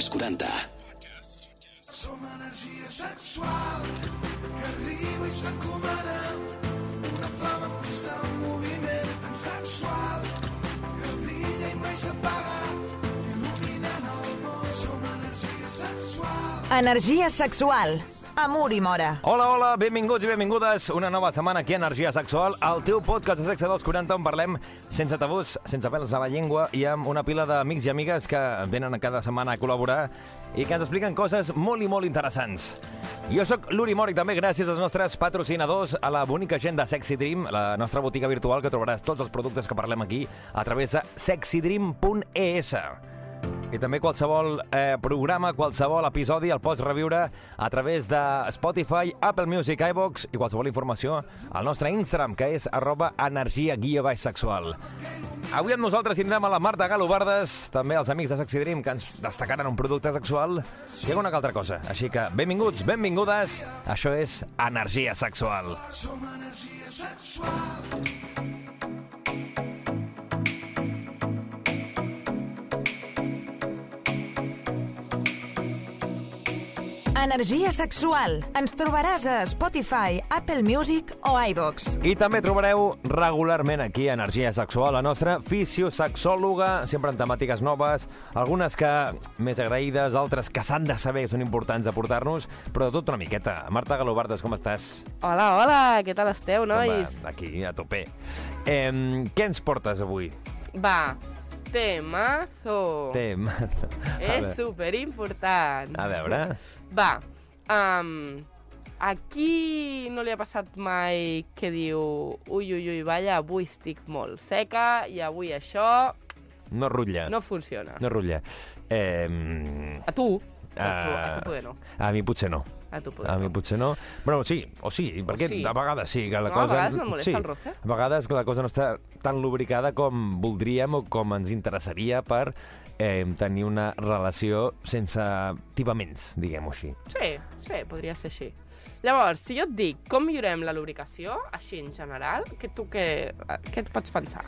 dels 40. Som energia sexual que arriba i s'encomana una flama en constant moviment tan sexual que brilla i mai s'apaga il·luminant el món som energia sexual Energia sexual. Amor i mora. Hola, hola, benvinguts i benvingudes. Una nova setmana aquí a Energia Sexual, el teu podcast de sexe dels 40 on parlem sense tabús, sense pèls a la llengua i amb una pila d'amics i amigues que venen cada setmana a col·laborar i que ens expliquen coses molt i molt interessants. Jo sóc l'Uri Mori, també gràcies als nostres patrocinadors, a la bonica gent de Sexy Dream, la nostra botiga virtual que trobaràs tots els productes que parlem aquí a través de sexydream.es. I també qualsevol eh, programa, qualsevol episodi el pots reviure a través de Spotify, Apple Music, iVox i qualsevol informació al nostre Instagram, que és arroba energia guia baix sexual. Avui amb nosaltres tindrem a la Marta Galobardes, també els amics de Sexy Dream, que ens destacaran un producte sexual i alguna altra cosa. Així que benvinguts, benvingudes, això és Energia Sexual. som energia sexual Energia sexual. Ens trobaràs a Spotify, Apple Music o iVox. I també trobareu regularment aquí a Energia Sexual la nostra fisiosexòloga, sempre amb temàtiques noves, algunes que més agraïdes, altres que s'han de saber que són importants de portar-nos, però de tot una miqueta. Marta Galobardes, com estàs? Hola, hola, què tal esteu, nois? Home, aquí, a tope. Eh, què ens portes avui? Va, temazo. Tem. És superimportant. A veure... Va, um, aquí no li ha passat mai que diu ui, ui, ui, vaya, avui estic molt seca i avui això No rutlla. no funciona. No rutlla. Eh, A tu, a tu, a tu poder no. a mi potser no. A tu poder A mi potser no. Bueno, sí, o sí, perquè sí. a vegades sí, que la No, a cosa... vegades no molesta sí, el roce. A vegades que la cosa no està tan lubricada com voldríem o com ens interessaria per eh, tenir una relació sense tibaments, diguem-ho així. Sí, sí, podria ser així. Llavors, si jo et dic com millorem la lubricació, així en general, que tu què, què et pots pensar?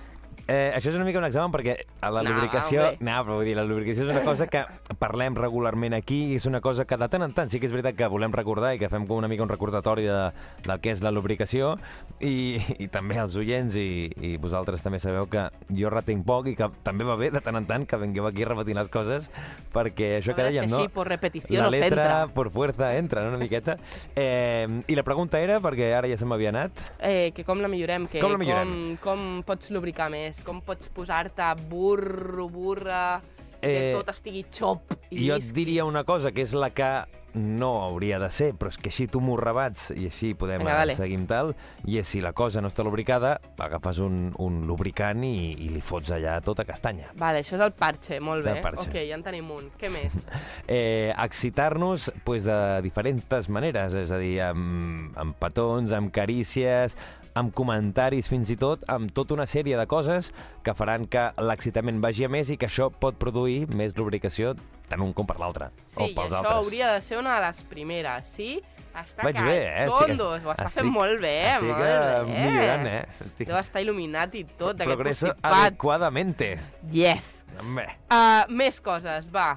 Eh, això és una mica un examen perquè a la No, lubricació... hombre. No, però vull dir, la lubricació és una cosa que parlem regularment aquí i és una cosa que de tant en tant sí que és veritat que volem recordar i que fem com una mica un recordatori de, del que és la lubricació i, i també els oients i, i vosaltres també sabeu que jo retenc poc i que també va bé de tant en tant que vengueu aquí repetint les coses perquè això que dèiem, no? així, por repetició, la letra s'entra. por fuerza entra, no? una miqueta. Eh, I la pregunta era, perquè ara ja se m'havia anat, Eh, que com la millorem, que Com la millorem? Com, com pots lubricar més, com pots posar-te burro, burra, que Eh, tot estigui xop i Jo et diria una cosa, que és la que no hauria de ser, però és que així tu m'ho rebats i així podem Vinga, Vinga, dale. seguir amb tal, i és si la cosa no està lubricada, agafes un, un lubricant i, i li fots allà tota castanya. Vale, això és el parche, molt El bé. parche. Ok, ja en tenim un. Què més? Eh, excitar-nos pues, de diferents maneres, és a dir, amb, amb petons, amb carícies, amb comentaris, fins i tot amb tota una sèrie de coses que faran que l'excitament vagi a més i que això pot produir més lubricació tant un com per l'altre, Sí, o i pels això altres. hauria de ser una de les primeres, sí? Està Vaig bé, eh? catxondos, ho està fent molt bé, estic molt eh, bé. millorant, eh? Estic... Deu estar il·luminat i tot, aquest Progreso constipat. adequadamente. Yes! Home. Uh, més coses, va.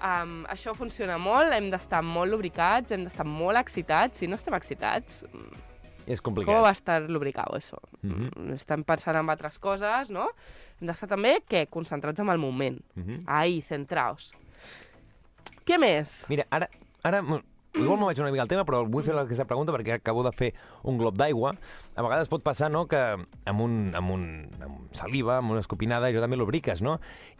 Um, això funciona molt, hem d'estar molt lubricats, hem d'estar molt excitats. Si no estem excitats, És com complicat. va estar lubricado eso? Mm Estem pensant en altres coses, no? Hem d'estar també, què? Concentrats en el moment. Mhm. Ahí, centraos. Què més? Mira, ara, ara igual m'ho vaig una mica al tema, però vull fer aquesta pregunta perquè acabo de fer un glob d'aigua. A vegades pot passar no, que amb, un, amb, un, amb saliva, amb una escopinada, jo també lubriques, no?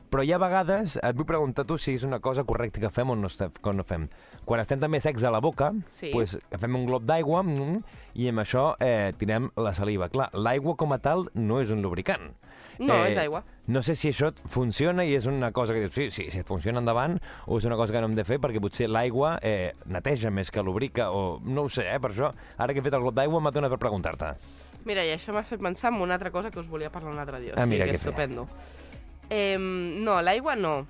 Però hi ha vegades, et vull preguntar tu si és una cosa correcta que fem o no, que no fem. Quan estem també secs a la boca, Sí. pues, agafem un glob d'aigua mm, i amb això eh, tirem la saliva. Clar, l'aigua com a tal no és un lubricant. No, és aigua. No sé si això funciona i és una cosa que dius, sí, sí, si et funciona endavant, o és una cosa que no hem de fer perquè potser l'aigua eh, neteja més que lubrica, o no ho sé, eh, per això, ara que he fet el glob d'aigua m'ha donat per preguntar-te. Mira, i això m'ha fet pensar en una altra cosa que us volia parlar un altre dia. Ah, mira que què fer. estupendo. Eh, no, l'aigua no.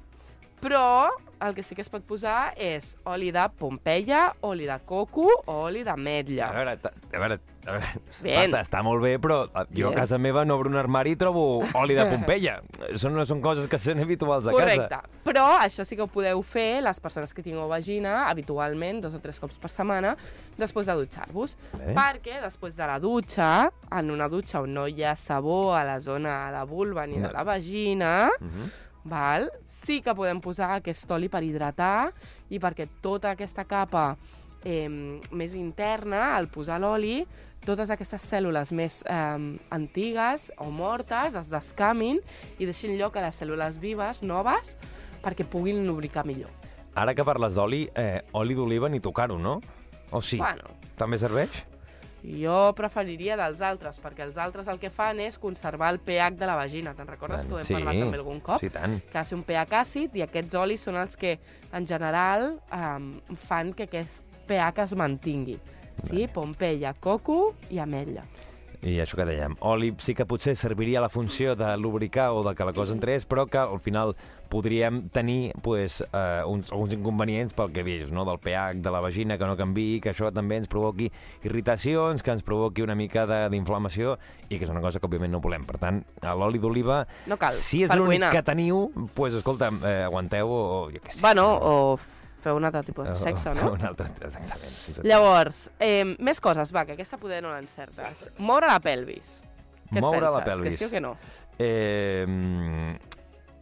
Però el que sí que es pot posar és oli de Pompeia, oli de coco o oli A d'ametlla. veure, ta- a veure, a veure. Marta, està molt bé, però eh, jo a Bien. casa meva no obro un armari i trobo oli de Pompeia. Són, no són coses que són habituals a Correcte. casa. Però això sí que ho podeu fer les persones que tingueu vagina habitualment, dos o tres cops per setmana, després de dutxar-vos. Perquè després de la dutxa, en una dutxa on no hi ha sabó a la zona de la vulva ni No. de la vagina, Mhm. Val? sí que podem posar aquest oli per hidratar i perquè tota aquesta capa eh, més interna, al posar l'oli, totes aquestes cèl·lules més eh, antigues o mortes es descamin i deixin lloc a les cèl·lules vives, noves, perquè puguin lubricar millor. Ara que parles d'oli, eh, oli d'oliva ni tocar-ho, no? O sí? Bueno, També serveix? Jo preferiria dels altres, perquè els altres el que fan és conservar el pH de la vagina. Te'n recordes que ho hem sí, parlat també algun cop? Sí, tant. que ha de ser un pH àcid i aquests olis són els que, en general, um, fan que aquest pH es mantingui. Sí? Pompeia, coco i ametlla. I això que dèiem, oli sí que potser serviria la funció de lubricar o de que la cosa entrés, però que al final podríem tenir pues, eh, uns, alguns inconvenients pel que dius, no? del pH de la vagina, que no canvi, que això també ens provoqui irritacions, que ens provoqui una mica de- d'inflamació i que és una cosa que òbviament no volem. Per tant, l'oli d'oliva, No cal, si és l'únic que teniu, pues, escolta'm, eh, aguanteu o, jo què sé. Bueno, o feu un altre tipus de sexe, no? Un altre, exactament. exactament. Llavors, eh, més coses, va, que aquesta poder no l'encertes. Moure la pelvis. Què Moure et la penses? pelvis. Que sí o que no? Eh,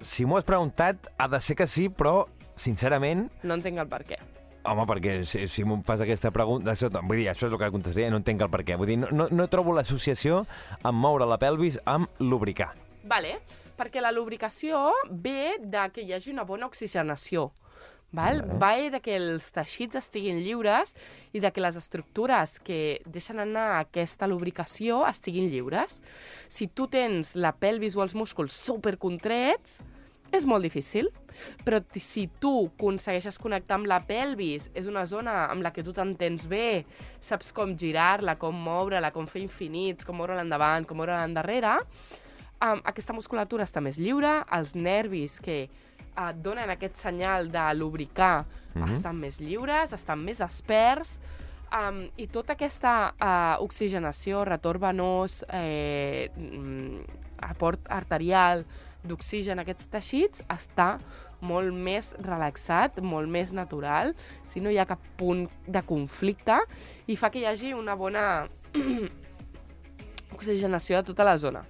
si m'ho has preguntat, ha de ser que sí, però, sincerament, No entenc el per què. home, perquè si, si m'ho fas aquesta pregunta... Això, vull dir, això és el que contestaria, no entenc el per què. Vull dir, no, no, no trobo l'associació amb moure la pelvis amb lubricar. Vale, perquè la lubricació ve de que hi hagi una bona oxigenació. Val? Vale. Va de que els teixits estiguin lliures i de que les estructures que deixen anar aquesta lubricació estiguin lliures. Si tu tens la pelvis o els músculs supercontrets, és molt difícil, però si tu aconsegueixes connectar amb la pelvis, és una zona amb la que tu t'entens bé, saps com girar-la, com moure-la, com fer infinits, com moure-la endavant, com moure-la endarrere, um, aquesta musculatura està més lliure, els nervis que uh, donen aquest senyal de lubricar Mhm. estan més lliures, estan més desperts, um, i tota aquesta uh, oxigenació, retorn venós, eh, mm, aport arterial d'oxigen a aquests teixits està molt més relaxat, molt més natural, si no hi ha cap punt de conflicte, i fa que hi hagi una bona oxigenació de tota la zona.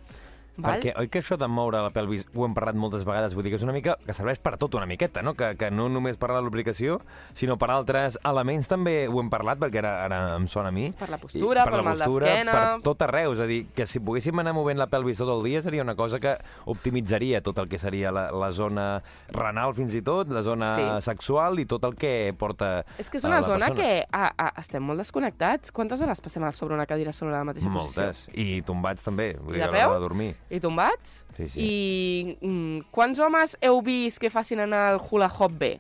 Val? Perquè oi que això de moure la pelvis ho hem parlat moltes vegades, vull dir que és una mica que serveix per a tot una miqueta, no? Que, que no només per la lubricació, sinó per altres elements també ho hem parlat, perquè ara, ara em sona a mi. Per la postura, I pel la mal postura, d'esquena. Per tot arreu, és a dir, que si poguéssim anar movent la pelvis tot el dia seria una cosa que optimitzaria tot el que seria la, la zona renal fins i tot, la zona Sí. sexual i tot el que porta És que és una zona persona. que a, a, estem molt desconnectats. Quantes hores passem sobre una cadira sobre la mateixa Moltes. I tombats també, vull dir, a l'hora de dormir. I tombats? Sí, sí. I mm, quants homes heu vist que facin anar el hula hop bé?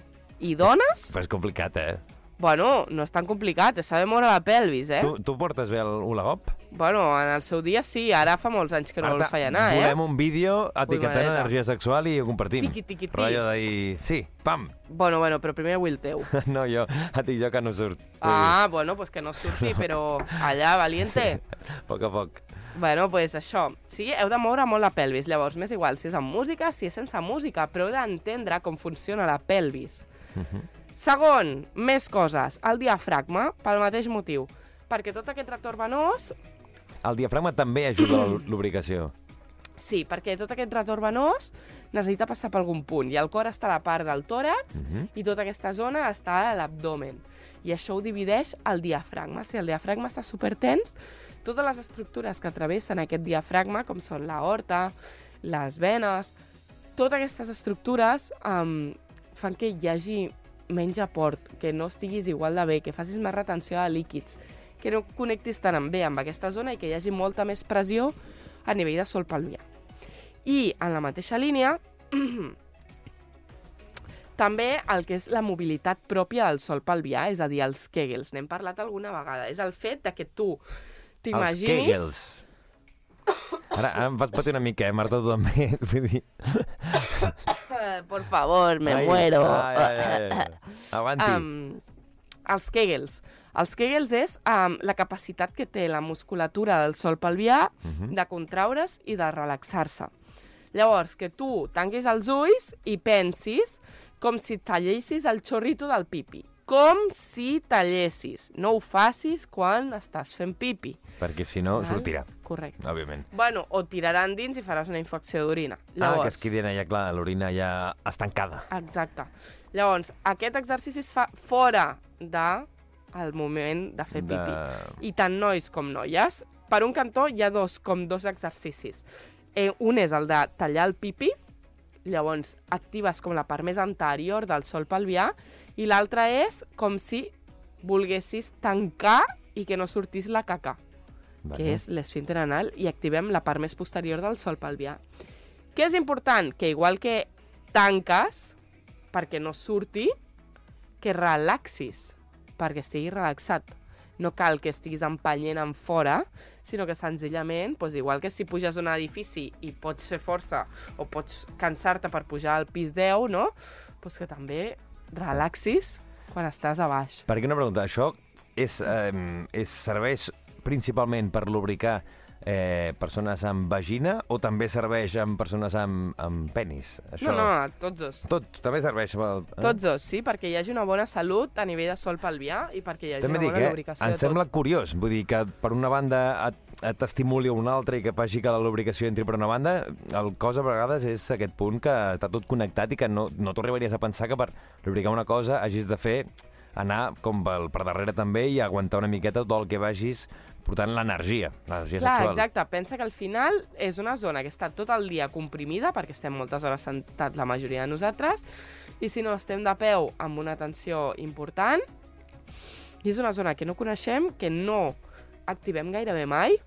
I dones? Però és complicat, eh? Bueno, no és tan complicat, és saber moure la pelvis, eh? Tu, tu portes bé el? Bueno, en el seu dia sí, ara fa molts anys que no el feia anar, eh? volem un vídeo etiquetant energia sexual i ho compartim. Tiqui, tiqui, ti. Rotllo d'ahir... Sí, pam! Bueno, bueno, però primer vull el teu. No, jo, a ti jo que no surt. Ah, bueno, pues que no surti, però allà, valiente. A poc a poc. Bueno, pues això, sí, heu de moure molt la pelvis. Llavors, m'és igual si és amb música, si és sense música, però heu d'entendre com funciona la pelvis. Segon, més coses. El diafragma, pel mateix motiu. Perquè tot aquest retorn venós El diafragma també ajuda a la lubricació. Sí, perquè tot aquest retorn venós necessita passar per algun punt. I el cor està a la part del tòrax Mhm. i tota aquesta zona està a l'abdomen. I això ho divideix el diafragma. Si el diafragma està supertens, totes les estructures que travessen aquest diafragma, com són l'aorta, les venes, totes aquestes estructures um, fan que hi hagi menys aport, que no estiguis igual de bé, que facis més retenció de líquids, que no connectis tan bé amb aquesta zona i que hi hagi molta més pressió a nivell de sol pelvià. I en la mateixa línia, també el que és la mobilitat pròpia del sol pelvià, és a dir, els kegels. N'hem parlat alguna vegada. És el fet de que tu Els t'imaginis... Ara, ara em fas patir una mica, eh, Marta, tu també. Vull dir... Por favor, me Ai, muero. Ai, ai, ai, ai. Avanti. Um, els Kegels. Els Kegels és um, la capacitat que té la musculatura del sol pelvià Mhm. de contraure's i de relaxar-se. Llavors, que tu tanquis els ulls i pensis com si tallessis el xorrito del pipi. Com si tallessis. No ho facis quan estàs fent pipi. Perquè si no, Val? sortirà, Correcte. òbviament. Bueno, o tiraran dins i faràs una infecció d'orina. Ah, que es quedi allà, clar, l'orina ja estancada. Exacte. Llavors, aquest exercici es fa fora de el moment de fer pipi. De- I tant nois com noies. Per un cantó hi ha dos, com dos exercicis. Eh, un és el de tallar el pipi, llavors actives com la part més anterior del sol pelvià, i l'altre és com si volguessis tancar i que no sortís la caca. Que és l'esfínter anal, i activem la part més posterior del sol pelvià. Què és important? Que igual que tanques, perquè no surti, que relaxis, perquè estigui relaxat. No cal que estiguis empenyent en fora, sinó que senzillament, doncs igual que si puges a un edifici i pots fer força o pots cansar-te per pujar al pis 10, no? Doncs que també relaxis quan estàs a baix. Per què una pregunta? Això és, eh, és serveix principalment per lubricar eh, persones amb vagina o també serveix amb persones amb, amb penis? Això... No, no, tots dos. Tot, també serveix pel... eh? Tots dos, sí, perquè hi hagi una bona salut a nivell de sol pelvià i perquè hi hagi També una dic, bona eh? lubricació Em sembla tot. curiós, vull dir que per una banda et, et estimuli a una altra i que faci que la lubricació entri per una banda, el cos a vegades és aquest punt que està tot connectat i que no, no t'ho arribaries a pensar que per lubricar una cosa hagis de fer anar com per, per darrere també i aguantar una miqueta tot el que vagis portant l'energia, l'energia Clar, sexual. exacte. Pensa que al final és una zona que està tot el dia comprimida, perquè estem moltes hores sentats la majoria de nosaltres, i si no estem de peu amb una tensió important, i és una zona que no coneixem, que no activem gairebé mai,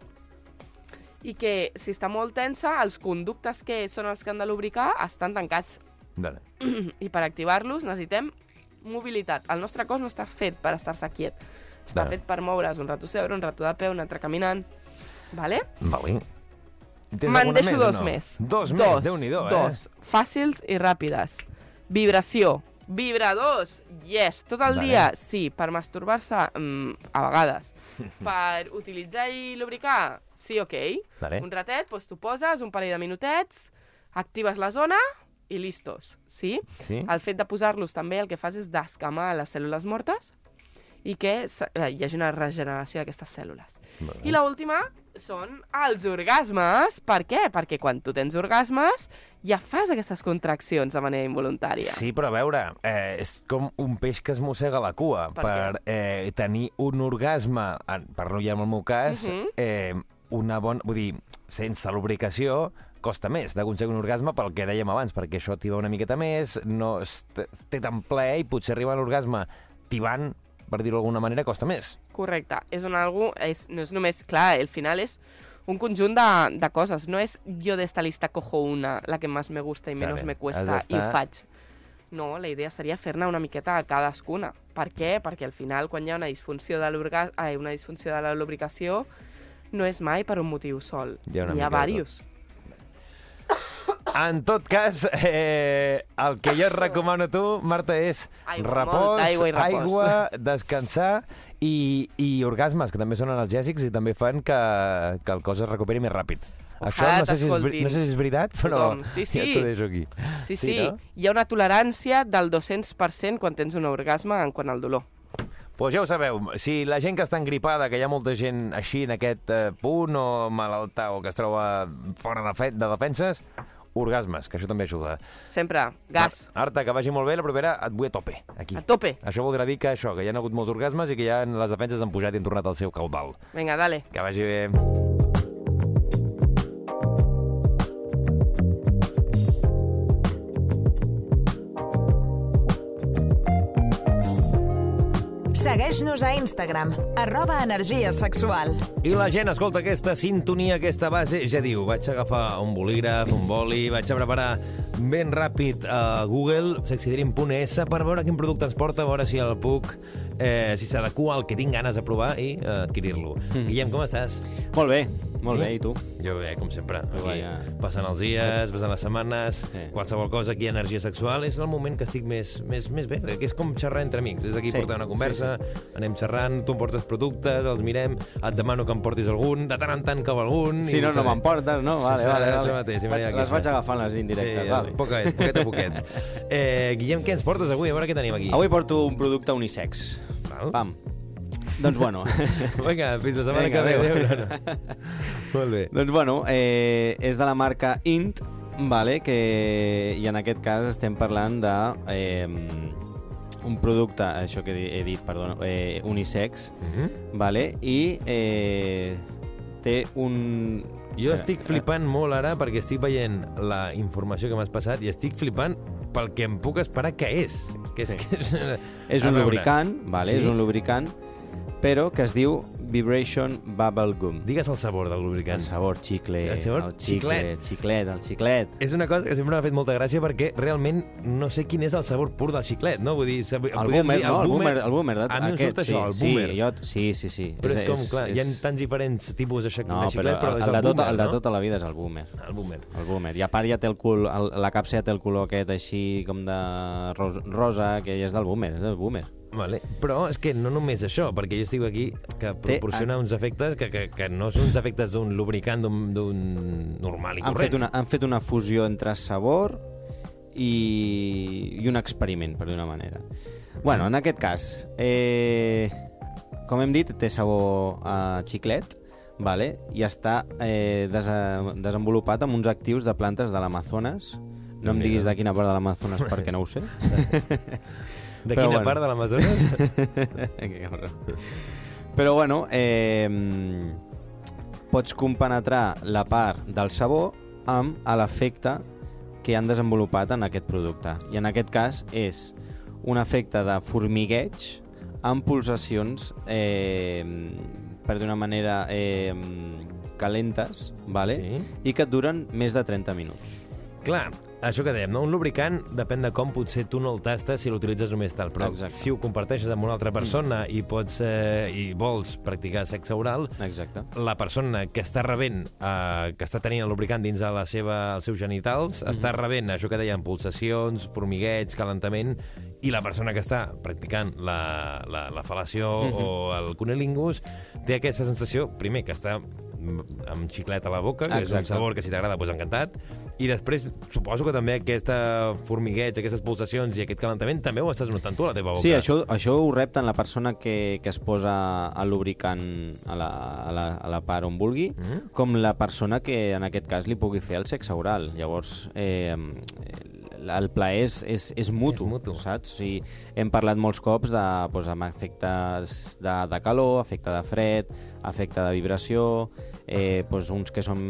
i que si està molt tensa, els conductes que són els que han de lubricar estan tancats. Vale. I per activar-los necessitem mobilitat. El nostre cos no està fet per estar-se quiet. Està fet per moure's un rato seure, un rato de peu, un altre caminant. Vale? Vale. Tens Me'n deixo més dos no? més. Dos, més, Déu-n'hi-do, eh? Dos. Fàcils i ràpides. Vibració. Vibradors, yes. Tot el Vale. dia, sí. Per masturbar-se, mm, a vegades. per utilitzar i lubricar, sí, ok. Vale. Un ratet, doncs tu poses un parell de minutets, actives la zona i listos, sí? Sí? El fet de posar-los també el que fas és descamar les cèl·lules mortes i que eh, hi hagi una regeneració d'aquestes cèl·lules. Vale. I l'última són els orgasmes. Per què? Perquè quan tu tens orgasmes ja fas aquestes contraccions de manera involuntària. Sí, però a veure, eh, és com un peix que es mossega la cua. Per per eh, tenir un orgasme, per no ja en el meu cas, Mhm. eh, una bona... Vull dir, sense lubricació costa més d'aconseguir un orgasme pel que dèiem abans, perquè això t'iva una miqueta més, no es, té tan ple i potser arribar a l'orgasme tibant, per dir-ho d'alguna manera, costa més. Correcte. És un algo, és, no és només, clar, el final és un conjunt de, de coses. No és jo d'esta lista cojo una, la que més me gusta i menys me cuesta, i ho faig. No, la idea seria fer-ne una miqueta a cadascuna. Per què? Perquè al final, quan hi ha una disfunció de, ai, una disfunció de la lubricació, no és mai per un motiu sol. Hi ha N'hi ha diversos. En tot cas, eh, el que jo et recomano a tu, Marta, és Aigua, repòs, aigua i repòs. aigua, descansar i, i orgasmes, que també són analgèsics i també fan que, que el cos es recuperi més ràpid. Això no sé, si és, no sé si és veritat, però Tothom. Sí, sí. ja t'ho deixo aquí. Sí, Sí, sí, no? hi ha una tolerància del 200% quan tens un orgasme en quant al dolor. Pues ja ho sabeu, si la gent que està engripada, que hi ha molta gent així en aquest eh, punt, o malalta, o que es troba fora de, fe, de defenses, orgasmes, que això també ajuda. Sempre, gas, Arta, que vagi molt bé, la propera et vull a tope, aquí. a tope. Això voldrà dir que això, que hi ha hagut molts orgasmes i que ja les defenses han pujat i han tornat al seu caudal. Vinga, dale. Que vagi bé. Segueix-nos a Instagram, arroba energia sexual. I la gent escolta aquesta sintonia, aquesta base, ja diu, vaig agafar un bolígraf, un boli, vaig a preparar ben ràpid a Google, sexydream.es, per veure quin producte ens porta, a veure si el puc, eh, si s'adequa al que tinc ganes de provar i eh, adquirir-lo. Mm. Guillem, com estàs? Molt bé. Molt Sí? bé, i tu? Jo bé, com sempre. Aquí, ja. passant els dies, passant les setmanes, Sí. qualsevol cosa aquí, energia sexual, és el moment que estic més, més, més bé, que és com xerrar entre amics. És aquí Sí, portar una conversa, anem xerrant, tu em portes productes, els mirem, et demano que em portis algun, de tant en tant cau algun... Si i no, no també. m'emportes, no? Sí, Vale, sí, vale, vale. mateix, sí, aquí les vaig agafant les indirectes, sí, vale. poquet, poquet a poquet. Eh, Guillem, què ens portes avui? A veure què tenim aquí. Avui porto un producte unisex. Val. Pam. Doncs bueno, Vinga, fins la setmana Vinga, que ve. adéu. adéu. Molt bé. doncs bueno eh, és de la marca Int, vale, que, i en aquest cas estem parlant de eh, un producte, això que he dit- perdó, eh, unisex, Mhm. vale, i eh, té un... Jo estic flipant molt ara perquè estic veient la informació que m'has passat i estic flipant pel que em puc esperar que és. Que és, Sí. que és, És un veure. lubricant, vale, Sí? és un lubricant, però que es diu Vibration Bubble Gum. Digues el sabor del El lubricant. sabor xicle, El sabor el xicle, xiclet. xiclet, el xiclet. És una cosa que sempre m'ha fet molta gràcia perquè realment no sé quin és el sabor pur del xiclet, no? Vull dir, El boomer, dir no? El boomer, el boomer de, A mi em aquest, surt això, el sí, boomer. Sí, jo, sí, sí, sí. Però és, com, clar, hi ha és- tants diferents tipus de, xic- No, de però, xiclet, però, el, és el, el, de tota, boomer, el de tota la vida és el boomer. El boomer. El boomer. I a part ja té el cul, el, la capsa ja té el color aquest així com de ros, rosa, que ja és del boomer, és del boomer. Vale. Però és que no només això, perquè jo estic aquí que proporciona uns efectes que, que, que no són uns efectes d'un lubricant d'un normal i Han corrent. fet, una, han fet una fusió entre sabor i, i un experiment, per dir-una manera. Bueno, en aquest cas, eh, com hem dit, té sabor a xiclet, vale? i està eh, desa desenvolupat amb uns actius de plantes de l'Amazones. No em diguis de quina part de l'Amazones perquè no ho sé. De Però quina bueno. part de l'Amazones? Que cabró. Però bueno, eh, pots compenetrar la part del sabó amb l'efecte que han desenvolupat en aquest producte. I en aquest cas és un efecte de formigueig amb pulsacions, eh, per d'una manera eh, calentes, vale? Sí. i que et duren més de 30 minuts. Clar, això que dèiem, no? un lubricant depèn de com potser tu no el tastes si l'utilitzes només tal, però Exacte. si ho comparteixes amb una altra persona i pots eh, i vols practicar sexe oral, Exacte. la persona que està rebent, eh, que està tenint el lubricant dins de la seva, els seus genitals, està rebent això que dèiem, pulsacions, formigueig, calentament, i la persona que està practicant la, la, la fal·lació o el cunilingus té aquesta sensació, primer, que està mm, amb xiclet a la boca, que és un Exacte. sabor que si t'agrada, doncs encantat, i després suposo que també aquesta formigueig, aquestes pulsacions i aquest calentament també ho estàs notant tu a la teva boca. Sí, això, això ho rep tant la persona que, que es posa el lubricant a la, a la, a la part on vulgui, Mhm. com la persona que en aquest cas li pugui fer el sexe oral. Llavors, eh, el plaer és, és, és mutu, És mutu. saps? O sigui, hem parlat molts cops de, doncs, amb efectes de, de calor, efecte de fred, efecte de vibració, eh, doncs uns que són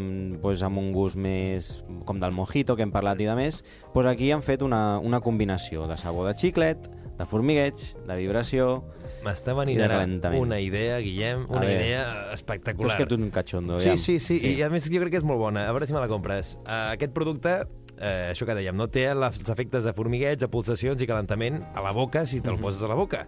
doncs, amb un gust més com del mojito, que hem parlat i de més, doncs aquí han fet una, una combinació de sabor de xiclet, de formigueig, de vibració... M'està venint ara una idea, Guillem, una idea Tu espectacular. és que tu un cachondo, Sí, sí, sí, sí, i a més jo crec que és molt bona. A veure si me la compres. Uh, aquest producte, uh, això que dèiem, no té els efectes de formigueig, de pulsacions i calentament a la boca si Mhm. te'l poses a la boca.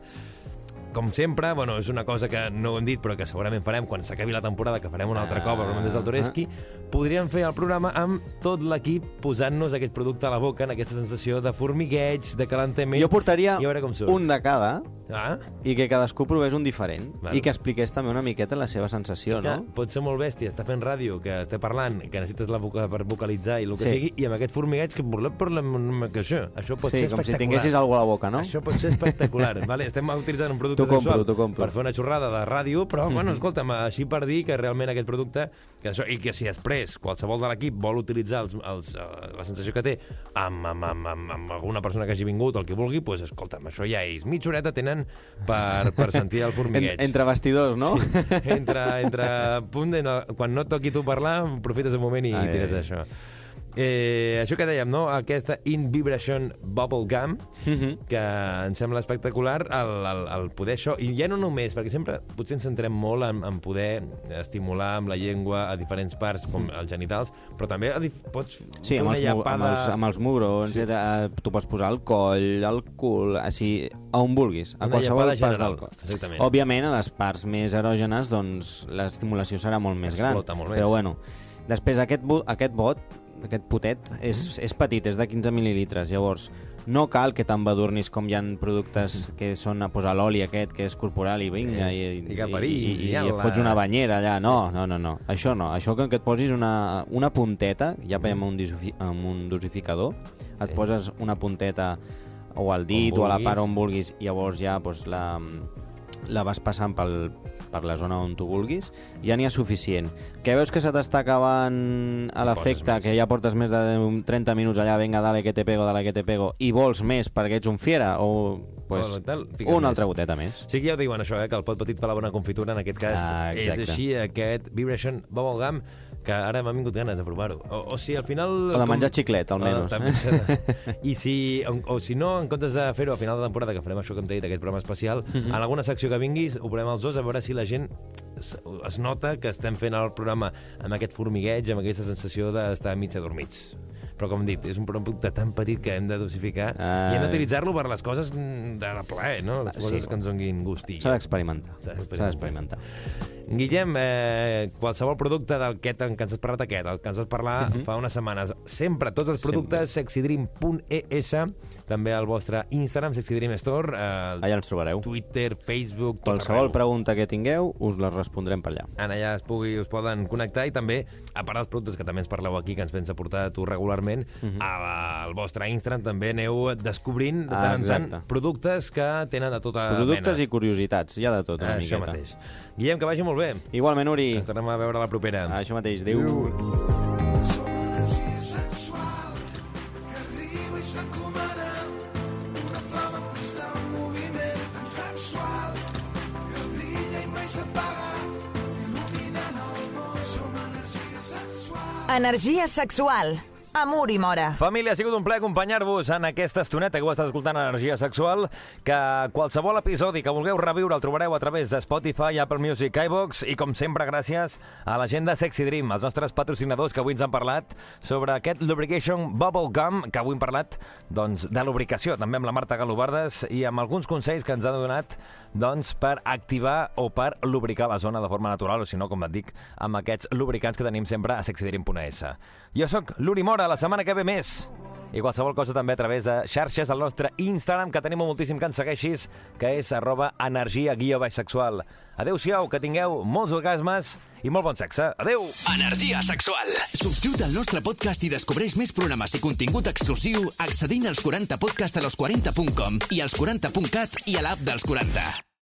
Com sempre, bueno, és una cosa que no ho hem dit, però que segurament farem quan s'acabi la temporada, que farem un altre Ah. cop, al des del Toreski, podríem fer el programa amb tot l'equip posant-nos aquest producte a la boca, en aquesta sensació de formigueig, de calentament... Jo portaria I a veure com surt. un de cada Ah, i que cadascú provés un diferent Val. i que expliqués també una miqueta la seva sensació, Ja, no? pot ser molt bèstia, està fent ràdio, que està parlant, que necessites la boca per vocalitzar i el que Sí. sigui, i amb aquest formigueig que parlem, parlem que això, això pot sí, ser com si espectacular. tinguessis alguna a la boca, no? Això pot ser espectacular. vale, estem utilitzant un producte compro, sexual per fer una xorrada de ràdio, però, bueno, escolta'm, així per dir que realment aquest producte, que això, i que si després qualsevol de l'equip vol utilitzar els, els, uh, la sensació que té amb, amb, amb, amb, amb alguna persona que hagi vingut o el que vulgui, doncs, escolta'm, això ja és mitja horeta tenen per, per sentir el En, formigueig. entre vestidors, no? entre, entre punt de no, quan no et toqui tu parlar, aprofites un moment i A veure. tires això. Eh, això que dèiem, no? Aquesta In Vibration Bubble Gum, que em sembla espectacular el, el, el poder això, i ja no només, perquè sempre potser ens centrem molt en, en poder estimular amb la llengua a diferents parts, com els genitals, però també pots Sí, fer una els, mu- amb llapada... els, amb els mugrons, sí. tu pots posar el coll, el cul, així, a on vulguis, a Una qualsevol llapada part general, del cos. exactament. Òbviament, a les parts més erògenes, doncs, l'estimulació serà molt més gran. Explota molt més. Però bueno, després aquest, aquest bot, aquest potet, és, és petit, és de 15 mil·lilitres, llavors no cal que t'embadurnis com hi ha productes que són a posar l'oli aquest, que és corporal i vinga, i, i i, i, i i, et fots una banyera allà. No, no, no, no. Això no. Això que, que et posis una, una punteta, ja veiem un, amb un dosificador, et poses una punteta o al dit o a la part on vulguis, i llavors ja doncs, la, la vas passant pel, per la zona on tu vulguis, ja n'hi ha suficient. Que veus que se t'està acabant a l'efecte, que ja portes més de 30 minuts allà, venga, dale que te pego, dale que te pego, i vols més perquè ets un fiera, o pues, Bueno, tal, una més. altra goteta més. Sí que ja ho diuen això, eh, que el pot petit fa la bona confitura, en aquest cas Ah, és així, aquest Vibration Bubblegum, que ara m'ha vingut ganes de provar-ho. O, o si al final... O de menjar xiclet, almenys. Ah, també. I si, o, o si no, en comptes de fer-ho a final de temporada, que farem això que hem dit, aquest programa especial, Mhm. en alguna secció que vinguis, ho provem els dos, a veure si la gent es, es nota que estem fent el programa amb aquest formigueig, amb aquesta sensació d'estar mig adormits. Però, com hem dit, és un producte tan petit que hem de dosificar Ah. i hem d'utilitzar-lo per les coses mm, de plaer, no? Les Ah, coses sí. que ens donin gustillo. S'ha d'experimentar. S'ha d'experimentar. Guillem, eh, qualsevol producte del que, que ens has parlat aquest, el que ens vas parlar uh -huh. fa unes setmanes, sempre, tots els productes, sexydream.es, també al vostre Instagram, sexydream store, eh, Allà ens trobareu. Twitter, Facebook, tot Qualsevol arreu. pregunta que tingueu, us la respondrem per allà. En allà es, pugui, us poden connectar i també, a part dels productes que també ens parleu aquí, que ens vens a portar tu regularment, uh -huh. al vostre Instagram també aneu descobrint de Ah, tant en tant productes que tenen de tota Productes mena. i curiositats, hi ha de tot una Això miqueta. mateix. Guillem, que vagi molt bé. Igualment, Uri. Ens tornem a veure la propera. Això mateix, adéu. Som energia sexual Amor i mora. Família, ha sigut un plaer acompanyar-vos en aquesta estoneta que heu estat escoltant Energia Sexual, que qualsevol episodi que vulgueu reviure el trobareu a través de Spotify, Apple Music, iVox i, com sempre, gràcies a la gent de Sexy Dream, els nostres patrocinadors que avui ens han parlat sobre aquest Lubrication Bubble Gum, que avui hem parlat doncs, de lubricació, també amb la Marta Galobardes i amb alguns consells que ens han donat doncs, per activar o per lubricar la zona de forma natural, o si no, com et dic, amb aquests lubricants que tenim sempre a sexydream.es. Jo sóc l'Uri Mora, la setmana que ve més. I qualsevol cosa també a través de xarxes al nostre Instagram, que tenim moltíssim que ens segueixis, que és arroba energia guió baix sexual. Adéu-siau, que tingueu molts orgasmes i molt bon sexe. Adéu! Energia sexual. Subscriu't al nostre podcast i descobreix més programes i contingut exclusiu accedint als 40podcast a los40.com i als 40.cat i a l'app dels 40.